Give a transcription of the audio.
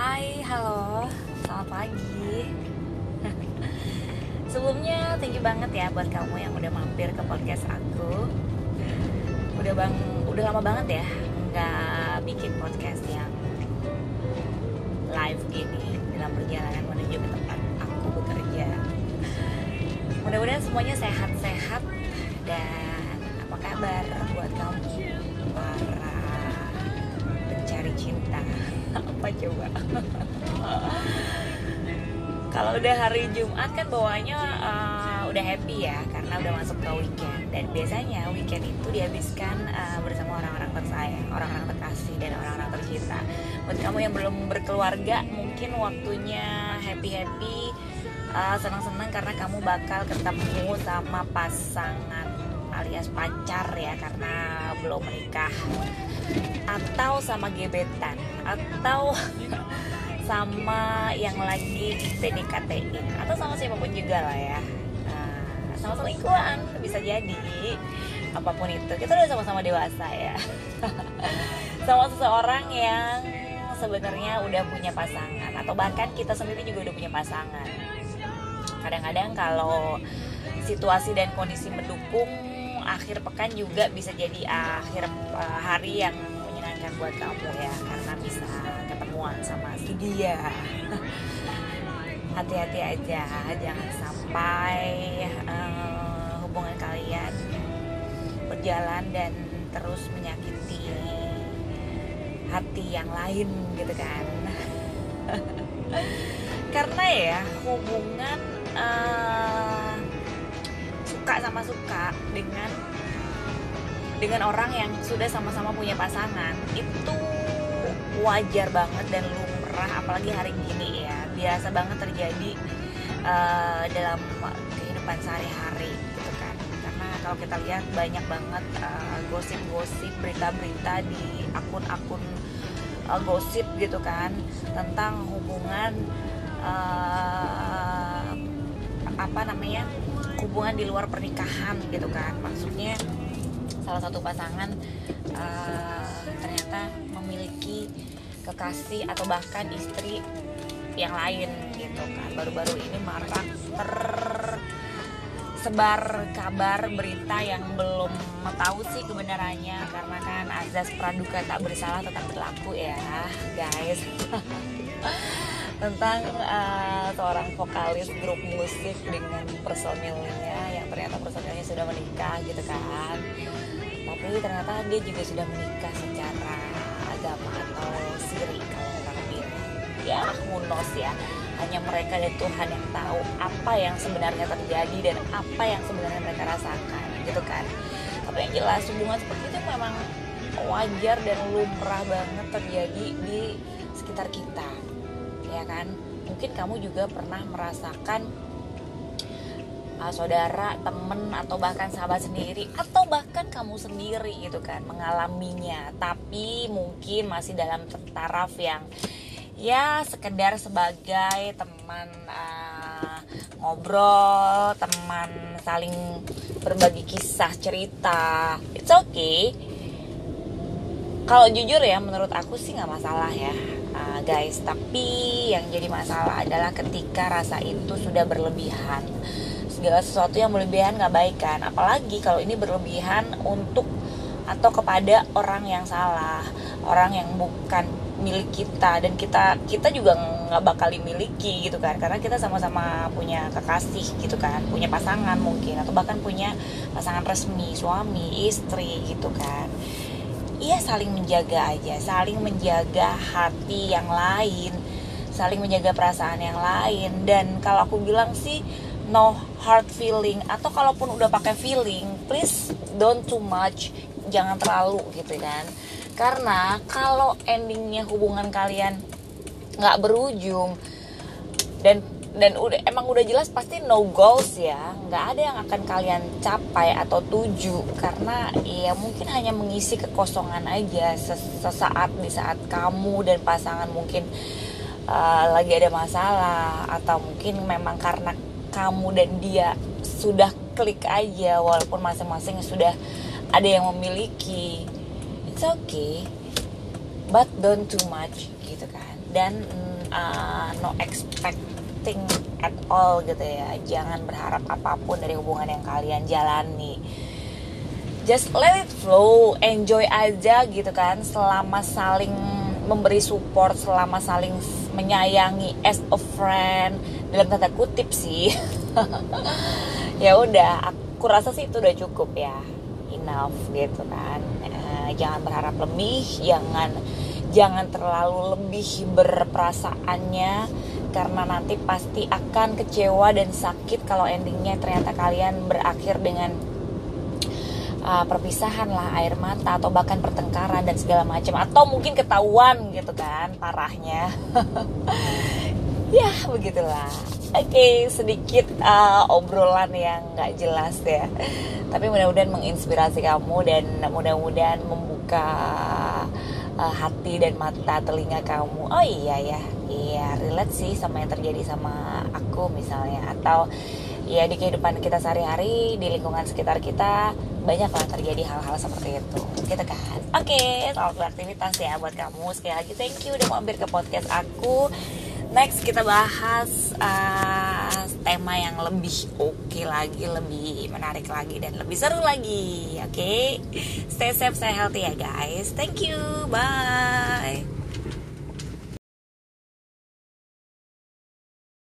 Hai, halo, selamat pagi. Sebelumnya, thank you banget ya buat kamu yang udah mampir ke podcast aku. Udah bang, udah lama banget ya nggak bikin podcast yang live gini dalam perjalanan menuju ke tempat aku bekerja. Mudah-mudahan semuanya sehat-sehat coba kalau udah hari Jumat kan bawaannya uh, udah happy ya karena udah masuk ke weekend dan biasanya weekend itu dihabiskan uh, bersama orang-orang tersayang, orang-orang terkasih dan orang-orang tercinta. Buat kamu yang belum berkeluarga, mungkin waktunya happy-happy, uh, senang-senang karena kamu bakal ketemu sama pasangan alias pacar ya karena belum menikah. Atau sama gebetan. Atau sama yang lagi PDKT-in atau sama siapa pun juga lah ya. Nah, sama selingkuhan bisa jadi. Apa pun itu. Kita udah sama-sama dewasa ya. Sama seseorang yang sebenarnya udah punya pasangan. Atau bahkan kita sendiri juga udah punya pasangan. Kadang-kadang kalau situasi dan kondisi mendukung akhir pekan juga bisa jadi akhir uh, hari yang menyenangkan buat kamu ya karena bisa ketemuan sama si dia. Hati-hati aja jangan sampai uh, hubungan kalian berjalan dan terus menyakiti hati yang lain gitu kan. Karena ya hubungan suka sama suka dengan dengan orang yang sudah sama-sama punya pasangan itu wajar banget dan lumrah apalagi hari gini ya. Biasa banget terjadi uh, dalam kehidupan sehari-hari gitu kan. Karena kalau kita lihat banyak banget gosip-gosip uh, berita-berita di akun-akun uh, gosip gitu kan tentang hubungan uh, apa namanya hubungan di luar pernikahan gitu kan. Maksudnya salah satu pasangan uh, ternyata memiliki kekasih atau bahkan istri yang lain gitu kan. Baru-baru ini marak tersebar kabar berita yang belum tahu sih kebenarannya. Karena kan azas praduga tak bersalah tetap berlaku ya guys tentang uh, seorang vokalis grup musik dengan personilnya yang ternyata personilnya sudah menikah gitu kan. Tapi ternyata dia juga sudah menikah secara agama atau siri kalau orang ya munos ya. Hanya mereka dan Tuhan yang tahu apa yang sebenarnya terjadi dan apa yang sebenarnya mereka rasakan gitu kan. Tapi yang jelas hubungan seperti itu memang wajar dan lumrah banget terjadi di sekitar kita ya kan? Mungkin kamu juga pernah merasakan uh, saudara temen atau bahkan sahabat sendiri atau bahkan kamu sendiri gitu kan mengalaminya. Tapi mungkin masih dalam taraf yang ya sekedar sebagai teman uh, ngobrol teman saling berbagi kisah cerita. It's okay. Kalau jujur ya menurut aku sih nggak masalah ya uh, guys tapi yang jadi masalah adalah ketika rasa itu sudah berlebihan. Segala sesuatu yang berlebihan nggak baik kan? Apalagi kalau ini berlebihan untuk atau kepada orang yang salah orang yang bukan milik kita. Dan kita kita juga nggak bakal dimiliki gitu kan? Karena kita sama-sama punya kekasih gitu kan? Punya pasangan mungkin atau bahkan punya pasangan resmi suami istri gitu kan iya saling menjaga aja. Saling menjaga hati yang lain. Saling menjaga perasaan yang lain. Dan kalau aku bilang sih no hard feeling. Atau kalaupun udah pakai feeling please don't too much. Jangan terlalu gitu kan. Karena kalau endingnya hubungan kalian nggak berujung dan dan udah emang udah jelas pasti no goals ya. Nggak ada yang akan kalian capai atau tuju. Karena ya mungkin hanya mengisi kekosongan aja sesaat di saat kamu dan pasangan mungkin uh, lagi ada masalah. Atau mungkin memang karena kamu dan dia sudah klik aja walaupun masing-masing sudah ada yang memiliki. It's okay. But don't too much gitu kan. Dan uh, no expecting at all gitu ya. Jangan berharap apa pun dari hubungan yang kalian jalani. Just let it flow enjoy aja gitu kan. Selama saling memberi support selama saling menyayangi as a friend. Dalam tanda kutip sih. Ya udah aku rasa sih itu udah cukup ya. Enough gitu kan. Uh, jangan berharap lebih jangan jangan terlalu lebih berperasaannya karena nanti pasti akan kecewa dan sakit kalau endingnya ternyata kalian berakhir dengan uh, perpisahan lah air mata atau bahkan pertengkaran dan segala macam. Atau mungkin ketahuan gitu kan parahnya. Ya begitulah. Oke okay, sedikit uh, obrolan yang nggak jelas ya. Tapi mudah-mudahan menginspirasi kamu dan mudah-mudahan membuka uh, hati dan mata telinga kamu. Oh iya ya iya relate sih sama yang terjadi sama aku misalnya. Atau ya di kehidupan kita sehari-hari di lingkungan sekitar kita banyak lah terjadi hal-hal seperti itu. Gitu kan? Oke okay, selamat beraktivitas ya buat kamu. Sekali lagi thank you udah mampir ke podcast aku. Next kita bahas uh, tema yang lebih oke okay lagi lebih menarik lagi dan lebih seru lagi. Oke? Okay? stay safe stay healthy ya guys. Thank you. Bye